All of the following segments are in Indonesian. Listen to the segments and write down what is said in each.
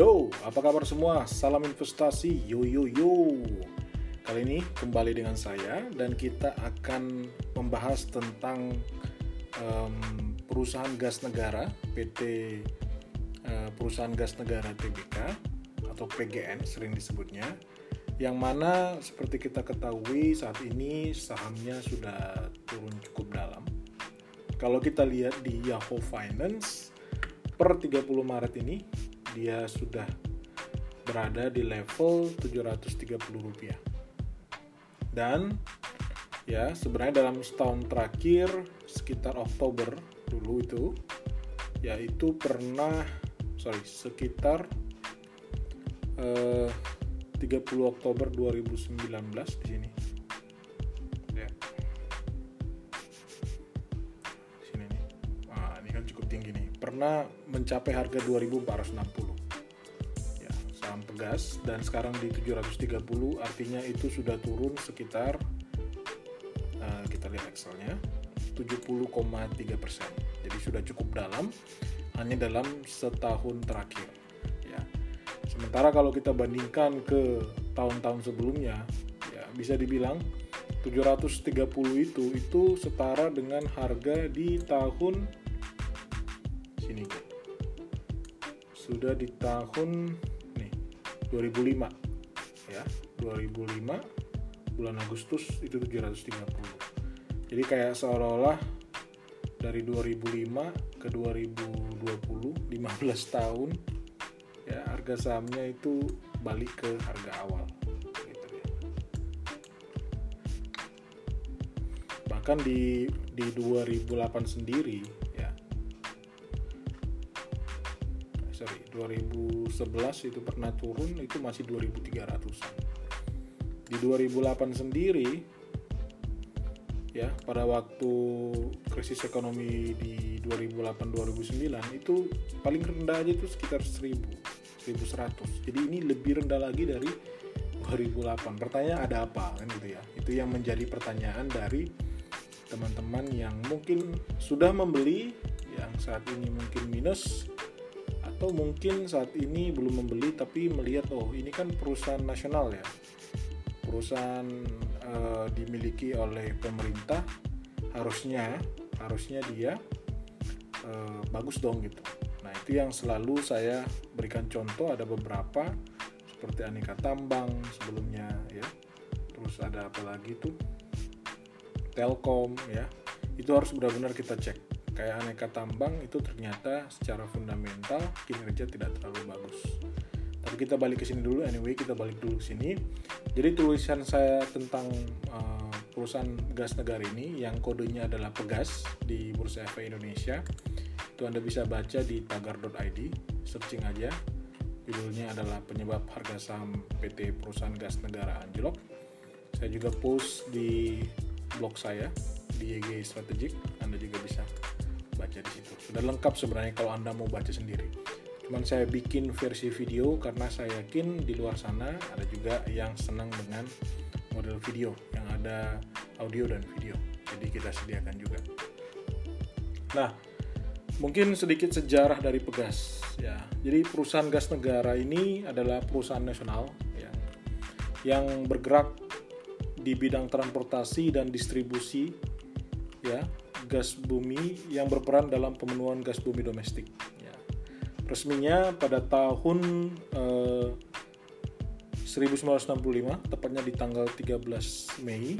Halo, apa kabar semua? Salam investasi, yo yo yo. Kali ini kembali dengan saya dan kita akan membahas tentang um, perusahaan gas negara PT uh, perusahaan gas negara TBK atau PGN sering disebutnya yang mana seperti kita ketahui saat ini sahamnya sudah turun cukup dalam. Kalau kita lihat di Yahoo Finance per 30 Maret ini dia sudah berada di level 730 rupiah. Dan ya sebenarnya dalam setahun terakhir sekitar Oktober dulu itu yaitu pernah sorry sekitar eh, 30 Oktober 2019 di sini. Pernah mencapai harga 2460. Ya, saham Pegas dan sekarang di 730 artinya itu sudah turun sekitar uh, kita lihat Excelnya 70,3 persen. Jadi sudah cukup dalam hanya dalam setahun terakhir. Sementara kalau kita bandingkan ke tahun-tahun sebelumnya, ya bisa dibilang 730 itu itu setara dengan harga di tahun Sudah di tahun nih 2005 ya, 2005 bulan Agustus itu 730. Jadi kayak seolah-olah dari 2005 ke 2020 15 tahun ya harga sahamnya itu balik ke harga awal gitu ya. bahkan di di 2008 sendiri 2011 itu pernah turun itu masih 2300 di 2008 sendiri ya pada waktu krisis ekonomi di 2008-2009 itu paling rendah aja itu sekitar 1000 1100 jadi ini lebih rendah lagi dari 2008 pertanyaan ada apa kan gitu ya? Itu yang menjadi pertanyaan dari teman-teman yang mungkin sudah membeli yang saat ini mungkin minus atau mungkin saat ini belum membeli tapi melihat oh ini kan perusahaan nasional ya perusahaan e, dimiliki oleh pemerintah harusnya harusnya dia e, bagus dong gitu Nah, itu yang selalu saya berikan contoh ada beberapa seperti aneka tambang sebelumnya ya. Terus ada apa lagi tuh? Telkom ya. Itu harus benar-benar kita cek. Kayak aneka tambang itu ternyata secara fundamental kinerja tidak terlalu bagus. Tapi kita balik ke sini dulu anyway, kita balik dulu ke sini. Jadi tulisan saya tentang uh, perusahaan gas negara ini yang kodenya adalah Pegas di Bursa Efek Indonesia itu Anda bisa baca di tagar.id, searching aja. Judulnya adalah penyebab harga saham PT Perusahaan Gas Negara anjlok. Saya juga post di blog saya di YG Strategik, Anda juga bisa baca di situ. Sudah lengkap sebenarnya kalau Anda mau baca sendiri. Cuman saya bikin versi video karena saya yakin di luar sana ada juga yang senang dengan model video yang ada audio dan video. Jadi kita sediakan juga. Nah, Mungkin sedikit sejarah dari Pegas ya. Jadi perusahaan gas negara ini adalah perusahaan nasional ya, yang bergerak di bidang transportasi dan distribusi ya gas bumi yang berperan dalam pemenuhan gas bumi domestik. Ya. Resminya pada tahun eh, 1965, tepatnya di tanggal 13 Mei,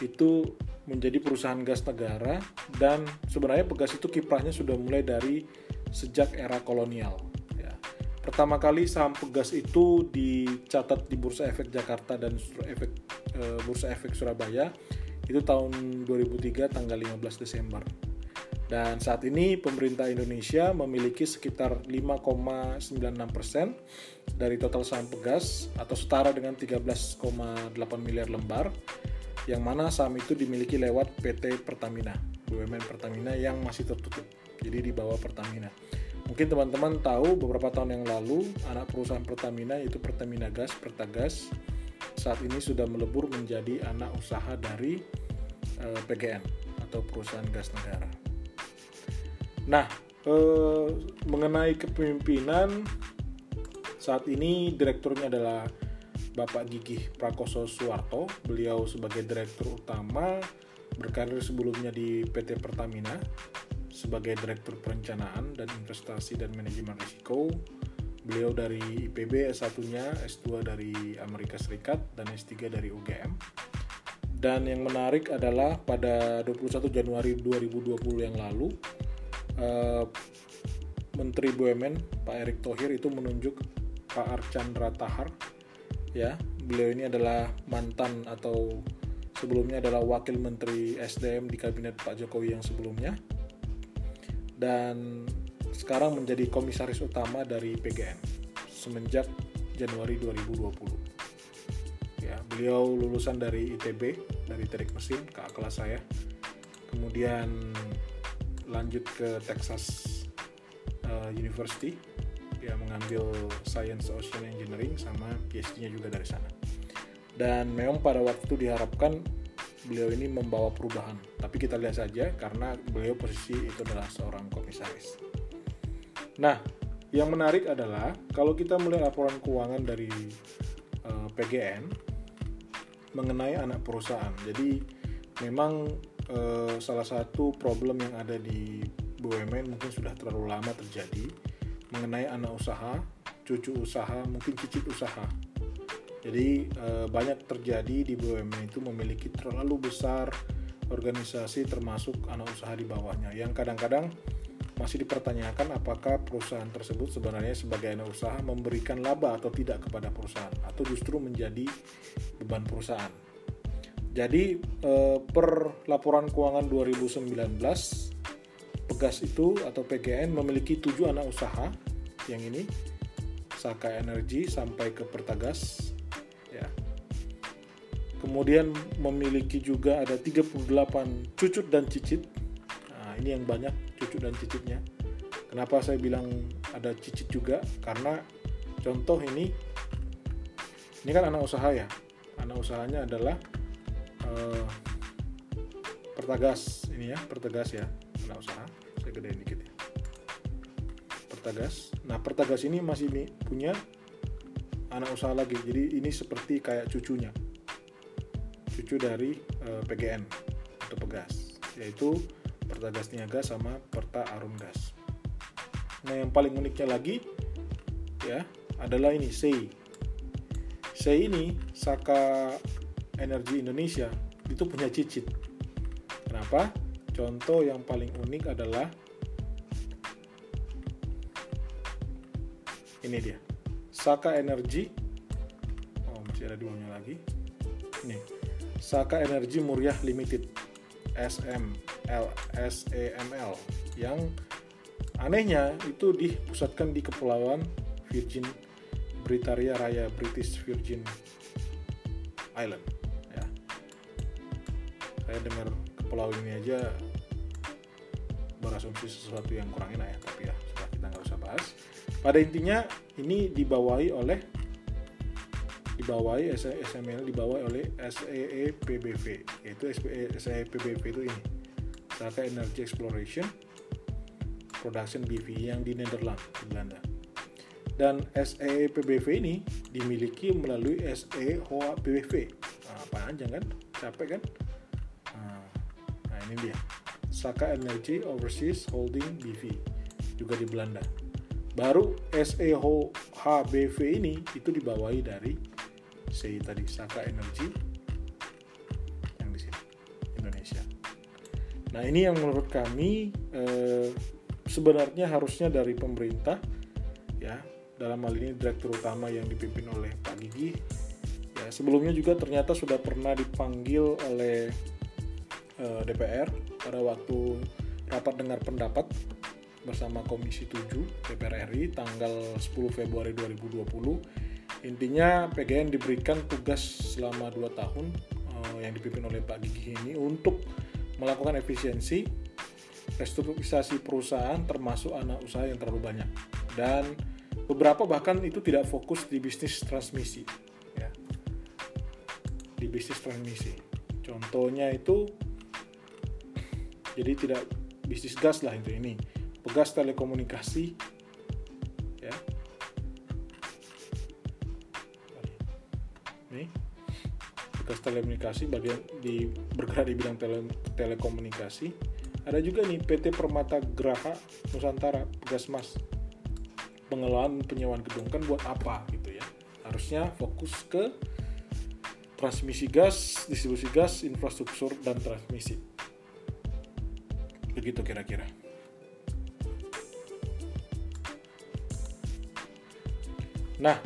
itu menjadi perusahaan gas negara dan sebenarnya Pegas itu kiprahnya sudah mulai dari sejak era kolonial. Ya. Pertama kali saham Pegas itu dicatat di Bursa Efek Jakarta dan Efek, e, Bursa Efek Surabaya itu tahun 2003 tanggal 15 Desember. Dan saat ini pemerintah Indonesia memiliki sekitar 5,96% dari total saham Pegas atau setara dengan 13,8 miliar lembar yang mana saham itu dimiliki lewat PT Pertamina, BUMN Pertamina yang masih tertutup, jadi di bawah Pertamina. Mungkin teman-teman tahu beberapa tahun yang lalu anak perusahaan Pertamina yaitu Pertamina Gas, Pertagas, saat ini sudah melebur menjadi anak usaha dari eh, PGN atau perusahaan gas negara. Nah, eh, mengenai kepemimpinan Saat ini direkturnya adalah Bapak Gigih Prakoso Suwarto. Beliau sebagai direktur utama berkarir sebelumnya di PT Pertamina sebagai direktur perencanaan dan investasi dan manajemen risiko. Beliau dari IPB S1-nya, S2 dari Amerika Serikat dan S3 dari UGM. Dan yang menarik adalah pada 21 Januari 2020 yang lalu, uh, Menteri BUMN Pak Erick Thohir itu menunjuk Pak Archandra Tahar. Ya, beliau ini adalah mantan atau sebelumnya adalah Wakil Menteri SDM di Kabinet Pak Jokowi yang sebelumnya. Dan sekarang menjadi komisaris utama dari PGN semenjak Januari 2020 ya beliau lulusan dari ITB dari teknik mesin ke kelas saya. Kemudian lanjut ke Texas uh, University. Dia mengambil Science Ocean Engineering sama PhD-nya juga dari sana. Dan memang pada waktu diharapkan beliau ini membawa perubahan. Tapi kita lihat saja karena beliau posisi itu adalah seorang komisaris nah yang menarik adalah kalau kita melihat laporan keuangan dari uh, eh, PGN mengenai anak perusahaan. Jadi memang eh, salah satu problem yang ada di BUMN mungkin sudah terlalu lama terjadi mengenai anak usaha, cucu usaha, mungkin cicit usaha. Jadi eh, banyak terjadi di BUMN itu memiliki terlalu besar organisasi termasuk anak usaha di bawahnya yang kadang-kadang masih dipertanyakan apakah perusahaan tersebut sebenarnya sebagai anak usaha memberikan laba atau tidak kepada perusahaan atau justru menjadi beban perusahaan. Jadi eh, per laporan keuangan 2019 Pegas itu atau PGN memiliki tujuh anak usaha yang ini Saka Energi sampai ke Pertagas ya. Kemudian memiliki juga ada 38 cucut dan cicit. Nah, ini yang banyak cucu dan cicitnya. Kenapa saya bilang ada cicit juga? Karena contoh ini, ini kan anak usaha ya. Anak usahanya adalah uh, Pertagas ini ya, Pertagas ya, anak usaha. Saya gedein dikit ya. Pertagas. Nah, Pertagas ini masih punya anak usaha lagi. Jadi ini seperti kayak cucunya. Cucu dari eh, PGN atau Pegas, yaitu Pertagas Niaga sama Perta Arum Gas. Nah, yang paling uniknya lagi ya adalah ini SEI. SEI ini Saka Energi Indonesia itu punya cicit. Kenapa? Contoh yang paling unik adalah ini dia. Saka Energi Oh, masih ada dua lagi. Ini. Saka Energi Muriah Limited. SM LSEML yang anehnya itu dipusatkan di Kepulauan Virgin Britaria Raya British Virgin Island ya. Saya dengar kepulauan ini aja berasumsi sesuatu yang kurang enak ya tapi ya sudah kita nggak usah bahas. Pada intinya ini dibawahi oleh dibawahi SML dibawahi oleh SEE PBV yaitu SEE PBV itu ini Saka Energy Exploration Production BV yang di Netherlands di Belanda. Dan SE PBV ini dimiliki melalui SE HOA PBV. Nah, panjang kan? Capek kan? Nah, nah ini dia. Saka Energy Overseas Holding BV juga di Belanda. Baru SE HBV ini itu dibawahi dari SEI tadi Saka Energy Nah ini yang menurut kami eh, sebenarnya harusnya dari pemerintah ya dalam hal ini direktur utama yang dipimpin oleh Pak Gigi ya sebelumnya juga ternyata sudah pernah dipanggil oleh eh, DPR pada waktu rapat dengar pendapat bersama Komisi 7 DPR RI tanggal 10 Februari 2020 intinya PGN diberikan tugas selama 2 tahun eh, yang dipimpin oleh Pak Gigi ini untuk melakukan efisiensi, restrukturisasi perusahaan termasuk anak usaha yang terlalu banyak. Dan beberapa bahkan itu tidak fokus di bisnis transmisi. Ya. Di bisnis transmisi. Contohnya itu, jadi tidak bisnis gas lah itu ini. Pegas telekomunikasi, telekomunikasi bagian di bergerak di bidang tele, telekomunikasi. Ada juga nih PT Permata Graha Nusantara pegas mas. Pengelolaan penyewaan gedung kan buat apa gitu ya. Harusnya fokus ke transmisi gas distribusi gas infrastruktur dan transmisi. Begitu kira-kira. Nah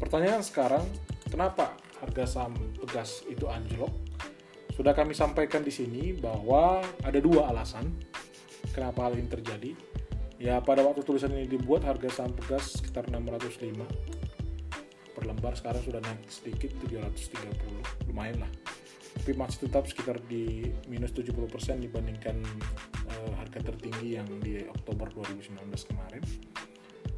pertanyaan sekarang kenapa harga saham pegas itu anjlok. Sudah kami sampaikan di sini bahwa ada dua alasan kenapa hal ini terjadi. Ya pada waktu tulisan ini dibuat harga saham pegas sekitar 605 per lembar. Sekarang sudah naik sedikit 730 lumayan lah. Tapi masih tetap sekitar di minus 70% dibandingkan uh, harga tertinggi yang di Oktober 2019 kemarin.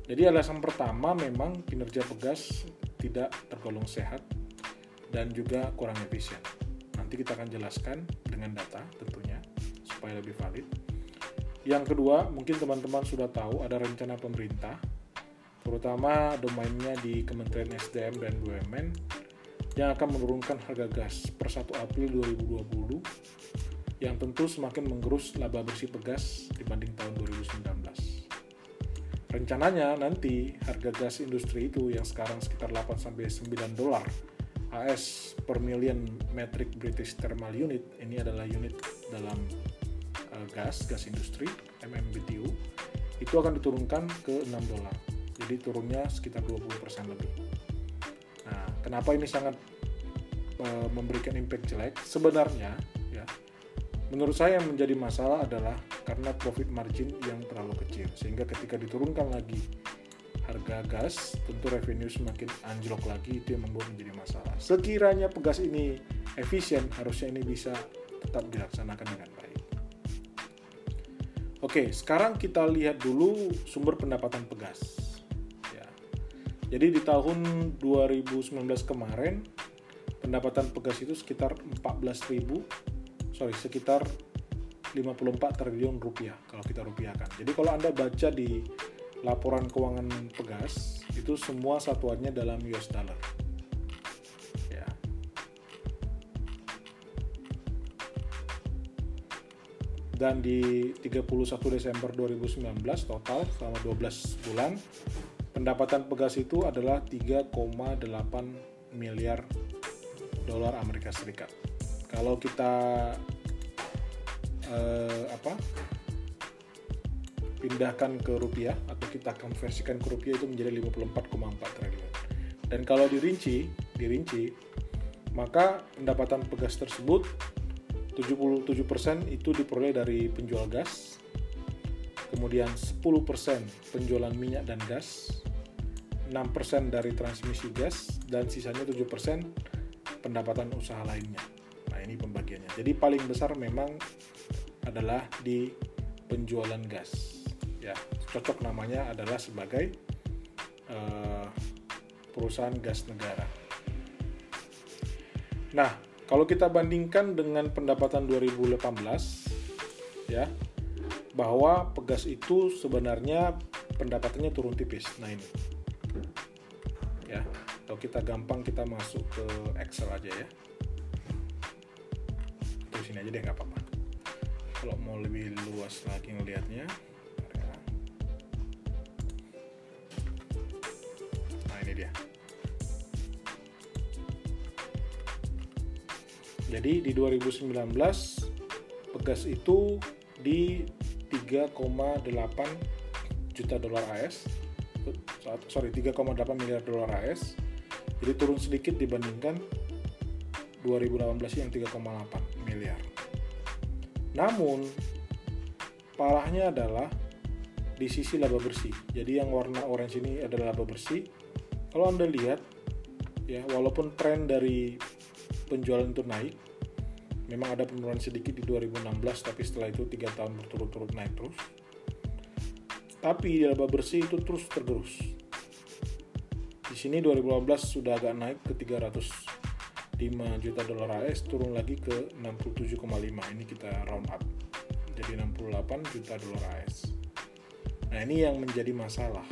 Jadi alasan pertama memang kinerja pegas tidak tergolong sehat dan juga kurang efisien nanti kita akan jelaskan dengan data tentunya supaya lebih valid yang kedua, mungkin teman-teman sudah tahu ada rencana pemerintah, terutama domainnya di Kementerian SDM dan BUMN, yang akan menurunkan harga gas per 1 April 2020, yang tentu semakin menggerus laba bersih pegas dibanding tahun 2019. Rencananya nanti harga gas industri itu yang sekarang sekitar 8-9 dolar AS per million metric British thermal unit, ini adalah unit dalam uh, gas, gas industri, MMBTU, itu akan diturunkan ke 6 dolar. Jadi turunnya sekitar 20% lebih. Nah, kenapa ini sangat uh, memberikan impact jelek? Sebenarnya, ya, menurut saya yang menjadi masalah adalah karena profit margin yang terlalu kecil. Sehingga ketika diturunkan lagi harga gas, tentu revenue semakin anjlok lagi, itu yang membuat menjadi masalah. Sekiranya pegas ini efisien, harusnya ini bisa tetap dilaksanakan dengan baik. Oke, sekarang kita lihat dulu sumber pendapatan pegas. Ya. Jadi di tahun 2019 kemarin pendapatan pegas itu sekitar 14.000, sorry sekitar 54 triliun rupiah kalau kita rupiahkan. Jadi kalau anda baca di laporan keuangan pegas itu semua satuannya dalam US dollar. dan di 31 Desember 2019 total selama 12 bulan pendapatan pegas itu adalah 3,8 miliar dolar Amerika Serikat. Kalau kita eh, apa pindahkan ke rupiah atau kita konversikan ke rupiah itu menjadi 54,4 triliun. Dan kalau dirinci, dirinci, maka pendapatan pegas tersebut 77% itu diperoleh dari penjual gas, kemudian 10% penjualan minyak dan gas, 6% dari transmisi gas, dan sisanya 7% pendapatan usaha lainnya. Nah ini pembagiannya. Jadi paling besar memang adalah di penjualan gas. Ya, cocok namanya adalah sebagai uh, perusahaan gas negara. Nah, kalau kita bandingkan dengan pendapatan 2018 ya bahwa pegas itu sebenarnya pendapatannya turun tipis. Nah ini. Ya. Kalau kita gampang kita masuk ke Excel aja ya. Terus sini aja deh nggak apa-apa. Kalau mau lebih luas lagi ngelihatnya, dia. Jadi di 2019 Pegas itu di 3,8 juta dolar AS sorry 3,8 miliar dolar AS jadi turun sedikit dibandingkan 2018 yang 3,8 miliar. Namun parahnya adalah di sisi laba bersih. Jadi yang warna orange ini adalah laba bersih kalau anda lihat ya walaupun tren dari penjualan itu naik memang ada penurunan sedikit di 2016 tapi setelah itu tiga tahun berturut-turut naik terus. Tapi laba bersih itu terus tergerus. Di sini 2018 sudah agak naik ke 305 juta dolar AS turun lagi ke 67,5 ini kita round up. Jadi 68 juta dolar AS nah ini yang menjadi masalah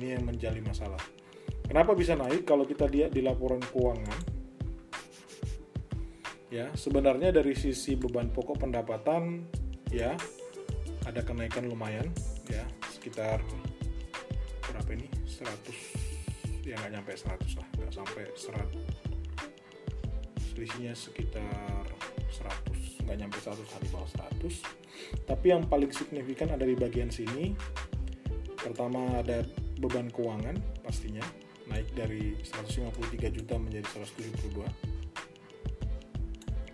ini yang menjadi masalah. Kenapa bisa naik? Kalau kita lihat di laporan keuangan? Ya, sebenarnya dari sisi beban pokok pendapatan ya ada kenaikan lumayan ya sekitar berapa ini? 100 ya nggak nyampe 100 lah nggak sampai 100 selisihnya sekitar 100 nggak nyampe 100 di bawah 100 tapi yang paling signifikan ada di bagian sini. Pertama ada beban keuangan pastinya naik dari 153 juta menjadi 172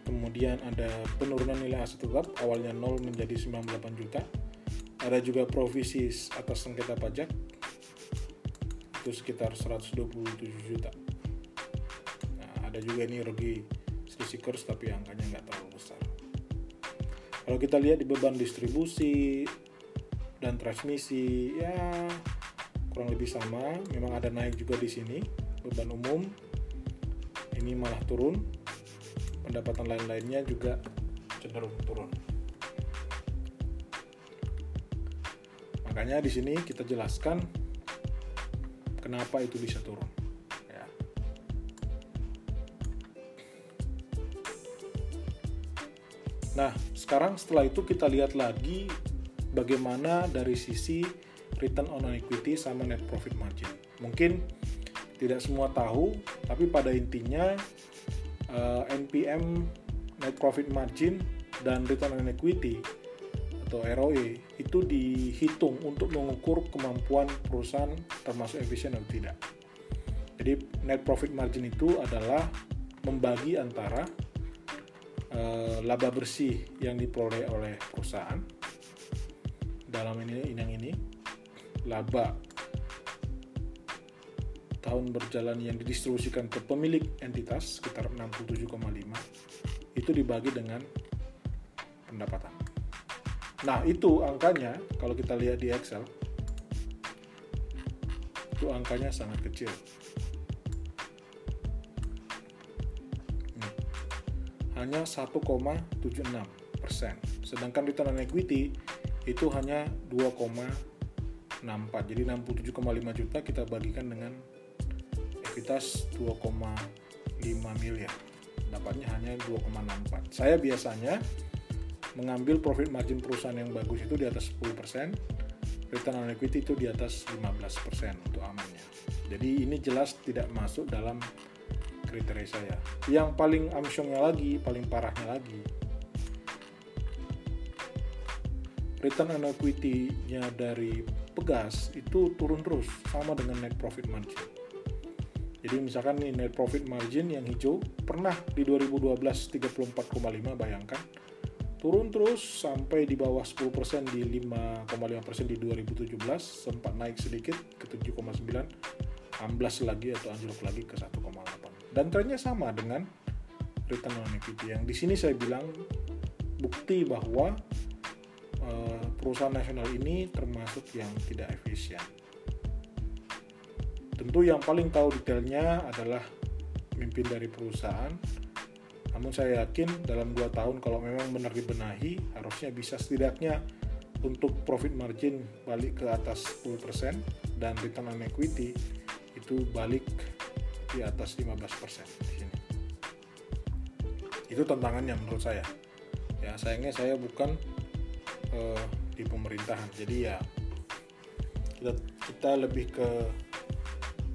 kemudian ada penurunan nilai aset tetap awalnya 0 menjadi 98 juta. Ada juga provisi atas sengketa pajak itu sekitar 127 juta. Nah, ada juga ini rugi selisih kurs tapi angkanya nggak terlalu besar. Kalau kita lihat di beban distribusi dan transmisi ya kurang lebih sama. Memang ada naik juga di sini beban umum. Ini malah turun. Pendapatan lain-lainnya juga cenderung turun. Makanya di sini kita jelaskan kenapa itu bisa turun. Ya. nah sekarang setelah itu kita lihat lagi bagaimana dari sisi return on equity sama net profit margin. Mungkin tidak semua tahu, tapi pada intinya uh, eh, NPM net profit margin dan return on equity atau ROE itu dihitung untuk mengukur kemampuan perusahaan termasuk efisien atau tidak. Jadi net profit margin itu adalah membagi antara uh, laba bersih yang diperoleh oleh perusahaan dalam ini yang ini laba tahun berjalan yang didistribusikan ke pemilik entitas sekitar 67,5 itu dibagi dengan pendapatan. Nah, itu angkanya kalau kita lihat di Excel itu angkanya sangat kecil. Hanya 1,76 persen. Sedangkan return on equity itu hanya 2, 64 jadi 67,5 juta kita bagikan dengan ekuitas 2,5 miliar. Dapatnya hanya 2,64 saya biasanya mengambil profit margin perusahaan yang bagus itu di atas 10% return on equity itu di atas 15% untuk amannya. Jadi ini jelas tidak masuk dalam kriteria saya. Yang paling amsyongnya lagi paling parahnya lagi return on equity-nya dari Pegas itu turun terus sama dengan net profit margin. Jadi misalkan nih net profit margin yang hijau pernah di 2012 34,5 bayangkan. Turun terus sampai di bawah 10% di 5,5% di 2017 sempat naik sedikit ke 7,9 amblas lagi atau anjlok lagi ke 1,8 dan trennya sama dengan return on equity. Yang di sini saya bilang bukti bahwa perusahaan nasional ini termasuk yang tidak efisien. Tentu yang paling tahu detailnya adalah pemimpin dari perusahaan. Namun saya yakin dalam 2 tahun kalau memang benar dibenahi harusnya bisa setidaknya untuk profit margin balik ke atas 10% dan return on equity itu balik di atas 15% di sini. Itu tantangannya menurut saya. Ya, sayangnya saya bukan uh, di pemerintahan. Jadi ya kita, kita lebih ke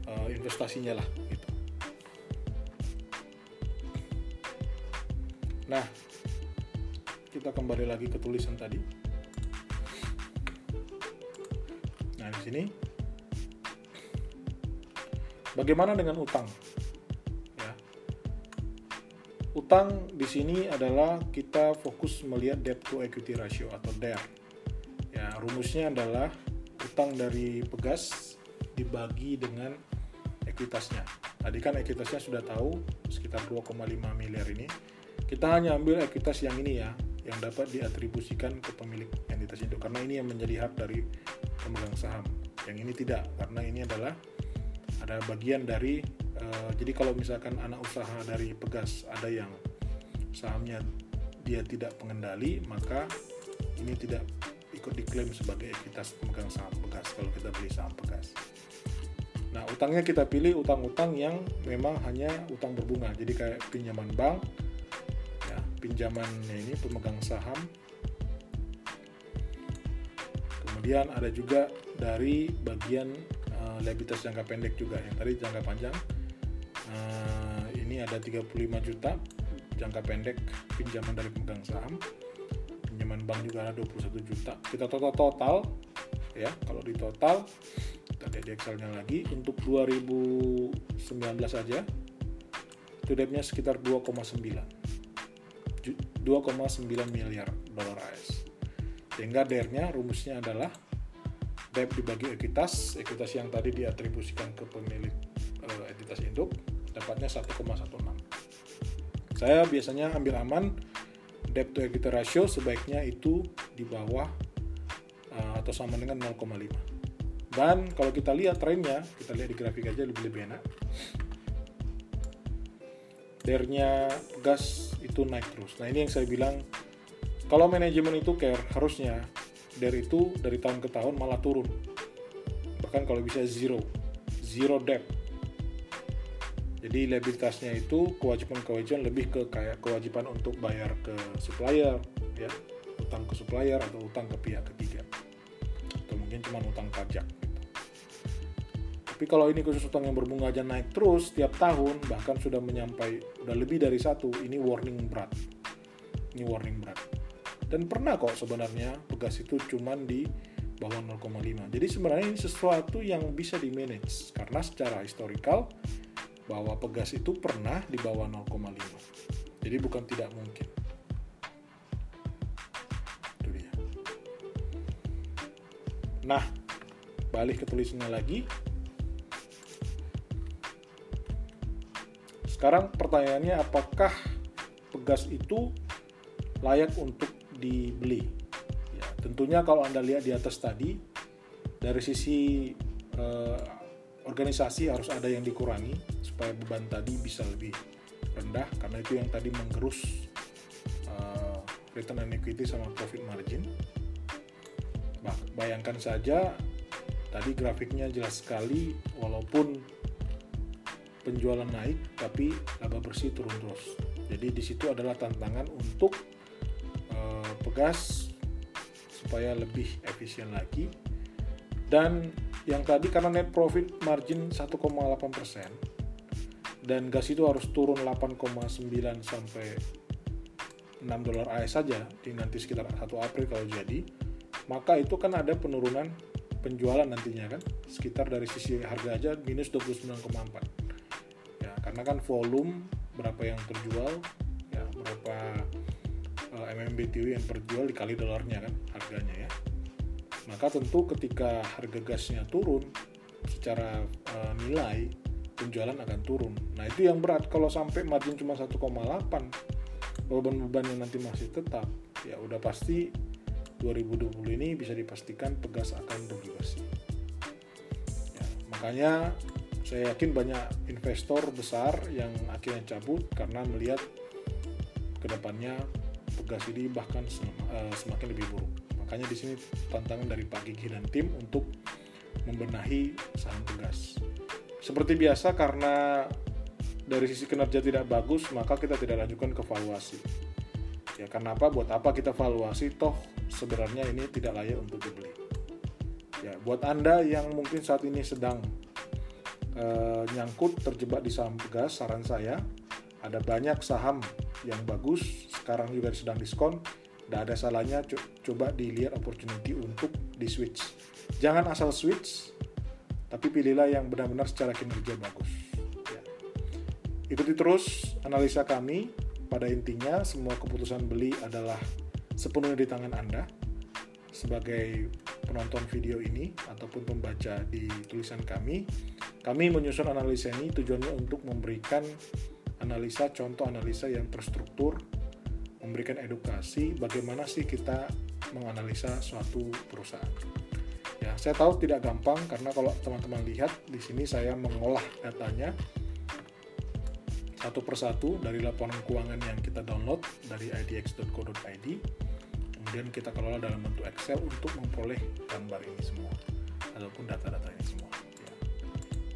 uh, investasinya lah gitu. Nah kita kembali lagi ke tulisan tadi. Nah di sini bagaimana dengan utang? Utang di sini adalah kita fokus melihat debt to equity ratio atau DER. Ya, rumusnya adalah utang dari Pegas dibagi dengan ekuitasnya. Tadi kan ekuitasnya sudah tahu sekitar 2,5 miliar ini. Kita hanya ambil ekuitas yang ini ya, yang dapat diatribusikan ke pemilik entitas itu karena ini yang menjadi hak dari pemegang saham. Yang ini tidak karena ini adalah ada bagian dari Eh, jadi kalau misalkan anak usaha dari Pegas ada yang sahamnya dia tidak pengendali maka ini tidak diklaim sebagai ekuitas pemegang saham Pegas kalau kita beli saham Pegas Nah, utangnya kita pilih utang-utang yang memang hanya utang berbunga. Jadi kayak pinjaman bank, ya, pinjamannya ini pemegang saham. Kemudian ada juga dari bagian uh, liabilitas jangka pendek juga yang tadi jangka panjang. Uh, ini ada 35 juta jangka pendek pinjaman dari pemegang saham pinjaman bank juga ada 21 juta. Kita total total ya kalau di total kita lihat di Excelnya lagi untuk 2019 saja itu debtnya sekitar 2,9 2,9 miliar dolar AS sehingga DER-nya rumusnya adalah debt dibagi ekuitas ekuitas yang tadi diatribusikan ke pemilik uh, entitas induk dapatnya 1,16 saya biasanya ambil aman debt to equity ratio sebaiknya itu di bawah uh, atau sama dengan 0,5 dan kalau kita lihat trennya kita lihat di grafik aja lebih lebih enak. Dernya gas itu naik terus. Nah ini yang saya bilang kalau manajemen itu care harusnya der itu dari tahun ke tahun malah turun. Bahkan kalau bisa zero zero debt jadi liabilitasnya itu kewajiban-kewajiban lebih ke kayak kewajiban untuk bayar ke supplier, ya, utang ke supplier atau utang ke pihak ketiga, atau mungkin cuma utang pajak. Gitu. Tapi kalau ini khusus utang yang berbunga aja naik terus tiap tahun, bahkan sudah menyampai udah lebih dari satu, ini warning berat. Ini warning berat. Dan pernah kok sebenarnya pegas itu cuma di bawah 0,5. Jadi sebenarnya ini sesuatu yang bisa di manage karena secara historical bahwa pegas itu pernah di bawah 0,5. Jadi bukan tidak mungkin. Itu dia. Nah, balik ke tulisannya lagi. Sekarang pertanyaannya apakah pegas itu layak untuk dibeli? Ya, tentunya kalau Anda lihat di atas tadi dari sisi eh, organisasi harus ada yang dikurangi supaya beban tadi bisa lebih rendah karena itu yang tadi menggerus uh, return on equity sama profit margin. Bah, bayangkan saja tadi grafiknya jelas sekali walaupun penjualan naik tapi laba bersih turun terus. Jadi di situ adalah tantangan untuk uh, pegas supaya lebih efisien lagi dan yang tadi karena net profit margin 1,8 persen dan gas itu harus turun 8,9 sampai 6 dolar AS saja. Di nanti sekitar 1 April kalau jadi. Maka itu kan ada penurunan penjualan nantinya kan. Sekitar dari sisi harga aja minus 29,4 ya karena kan volume berapa yang terjual ya berapa uh, eh, MMBTU yang terjual dikali dolarnya kan harganya ya. Maka tentu ketika harga gasnya turun secara uh, nilai penjualan akan turun. Nah itu yang berat kalau sampai margin cuma 1,8 beban-beban yang nanti masih tetap ya udah pasti 2020 ini bisa dipastikan pegas akan rugi bersih. Ya, makanya saya yakin banyak investor besar yang akhirnya cabut karena melihat ke depannya pegas ini bahkan eh, semakin lebih buruk. Makanya di sini tantangan dari Pak Gigi dan tim untuk membenahi saham pegas. Seperti biasa karena dari sisi kinerja tidak bagus, maka kita tidak lanjutkan ke valuasi. Ya kenapa? Buat apa kita valuasi? Toh sebenarnya ini tidak layak untuk dibeli. Ya, buat Anda yang mungkin saat ini sedang uh, nyangkut terjebak di saham gas, saran saya ada banyak saham yang bagus, sekarang juga sedang diskon. Tidak ada salahnya co coba dilihat opportunity untuk di switch. Jangan asal switch, tapi pilihlah yang benar-benar secara kinerja bagus. Ya. Ikuti terus analisa kami. Pada intinya, semua keputusan beli adalah sepenuhnya di tangan Anda sebagai penonton video ini ataupun pembaca di tulisan kami. Kami menyusun analisa ini tujuannya untuk memberikan analisa contoh analisa yang terstruktur, memberikan edukasi bagaimana sih kita menganalisa suatu perusahaan. Ya, saya tahu tidak gampang karena kalau teman-teman lihat di sini saya mengolah datanya satu persatu dari laporan keuangan yang kita download dari idx.co.id kemudian kita kelola dalam bentuk Excel untuk memperoleh gambar ini semua ataupun data-data ini semua ya.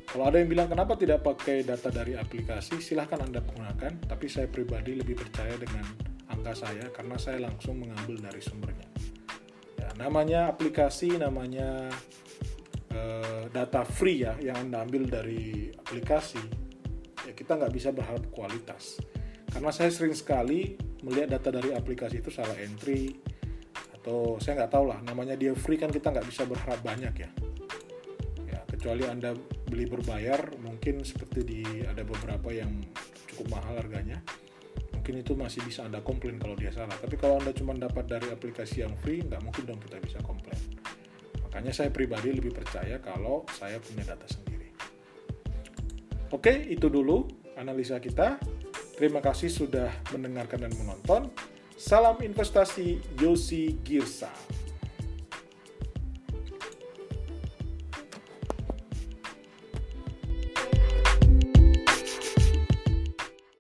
Kalau ada yang bilang kenapa tidak pakai data dari aplikasi, silahkan Anda gunakan. Tapi saya pribadi lebih percaya dengan angka saya karena saya langsung mengambil dari sumbernya. Ya, namanya aplikasi, namanya uh, data free ya yang Anda ambil dari aplikasi. Ya kita nggak bisa berharap kualitas. Karena saya sering sekali melihat data dari aplikasi itu salah entry atau saya nggak tahu lah namanya dia free kan kita nggak bisa berharap banyak ya ya kecuali anda beli berbayar mungkin seperti di ada beberapa yang cukup mahal harganya mungkin itu masih bisa anda komplain kalau dia salah tapi kalau anda cuma dapat dari aplikasi yang free nggak mungkin dong kita bisa komplain makanya saya pribadi lebih percaya kalau saya punya data sendiri oke itu dulu analisa kita Terima kasih sudah mendengarkan dan menonton. Salam investasi Yosi Girsa.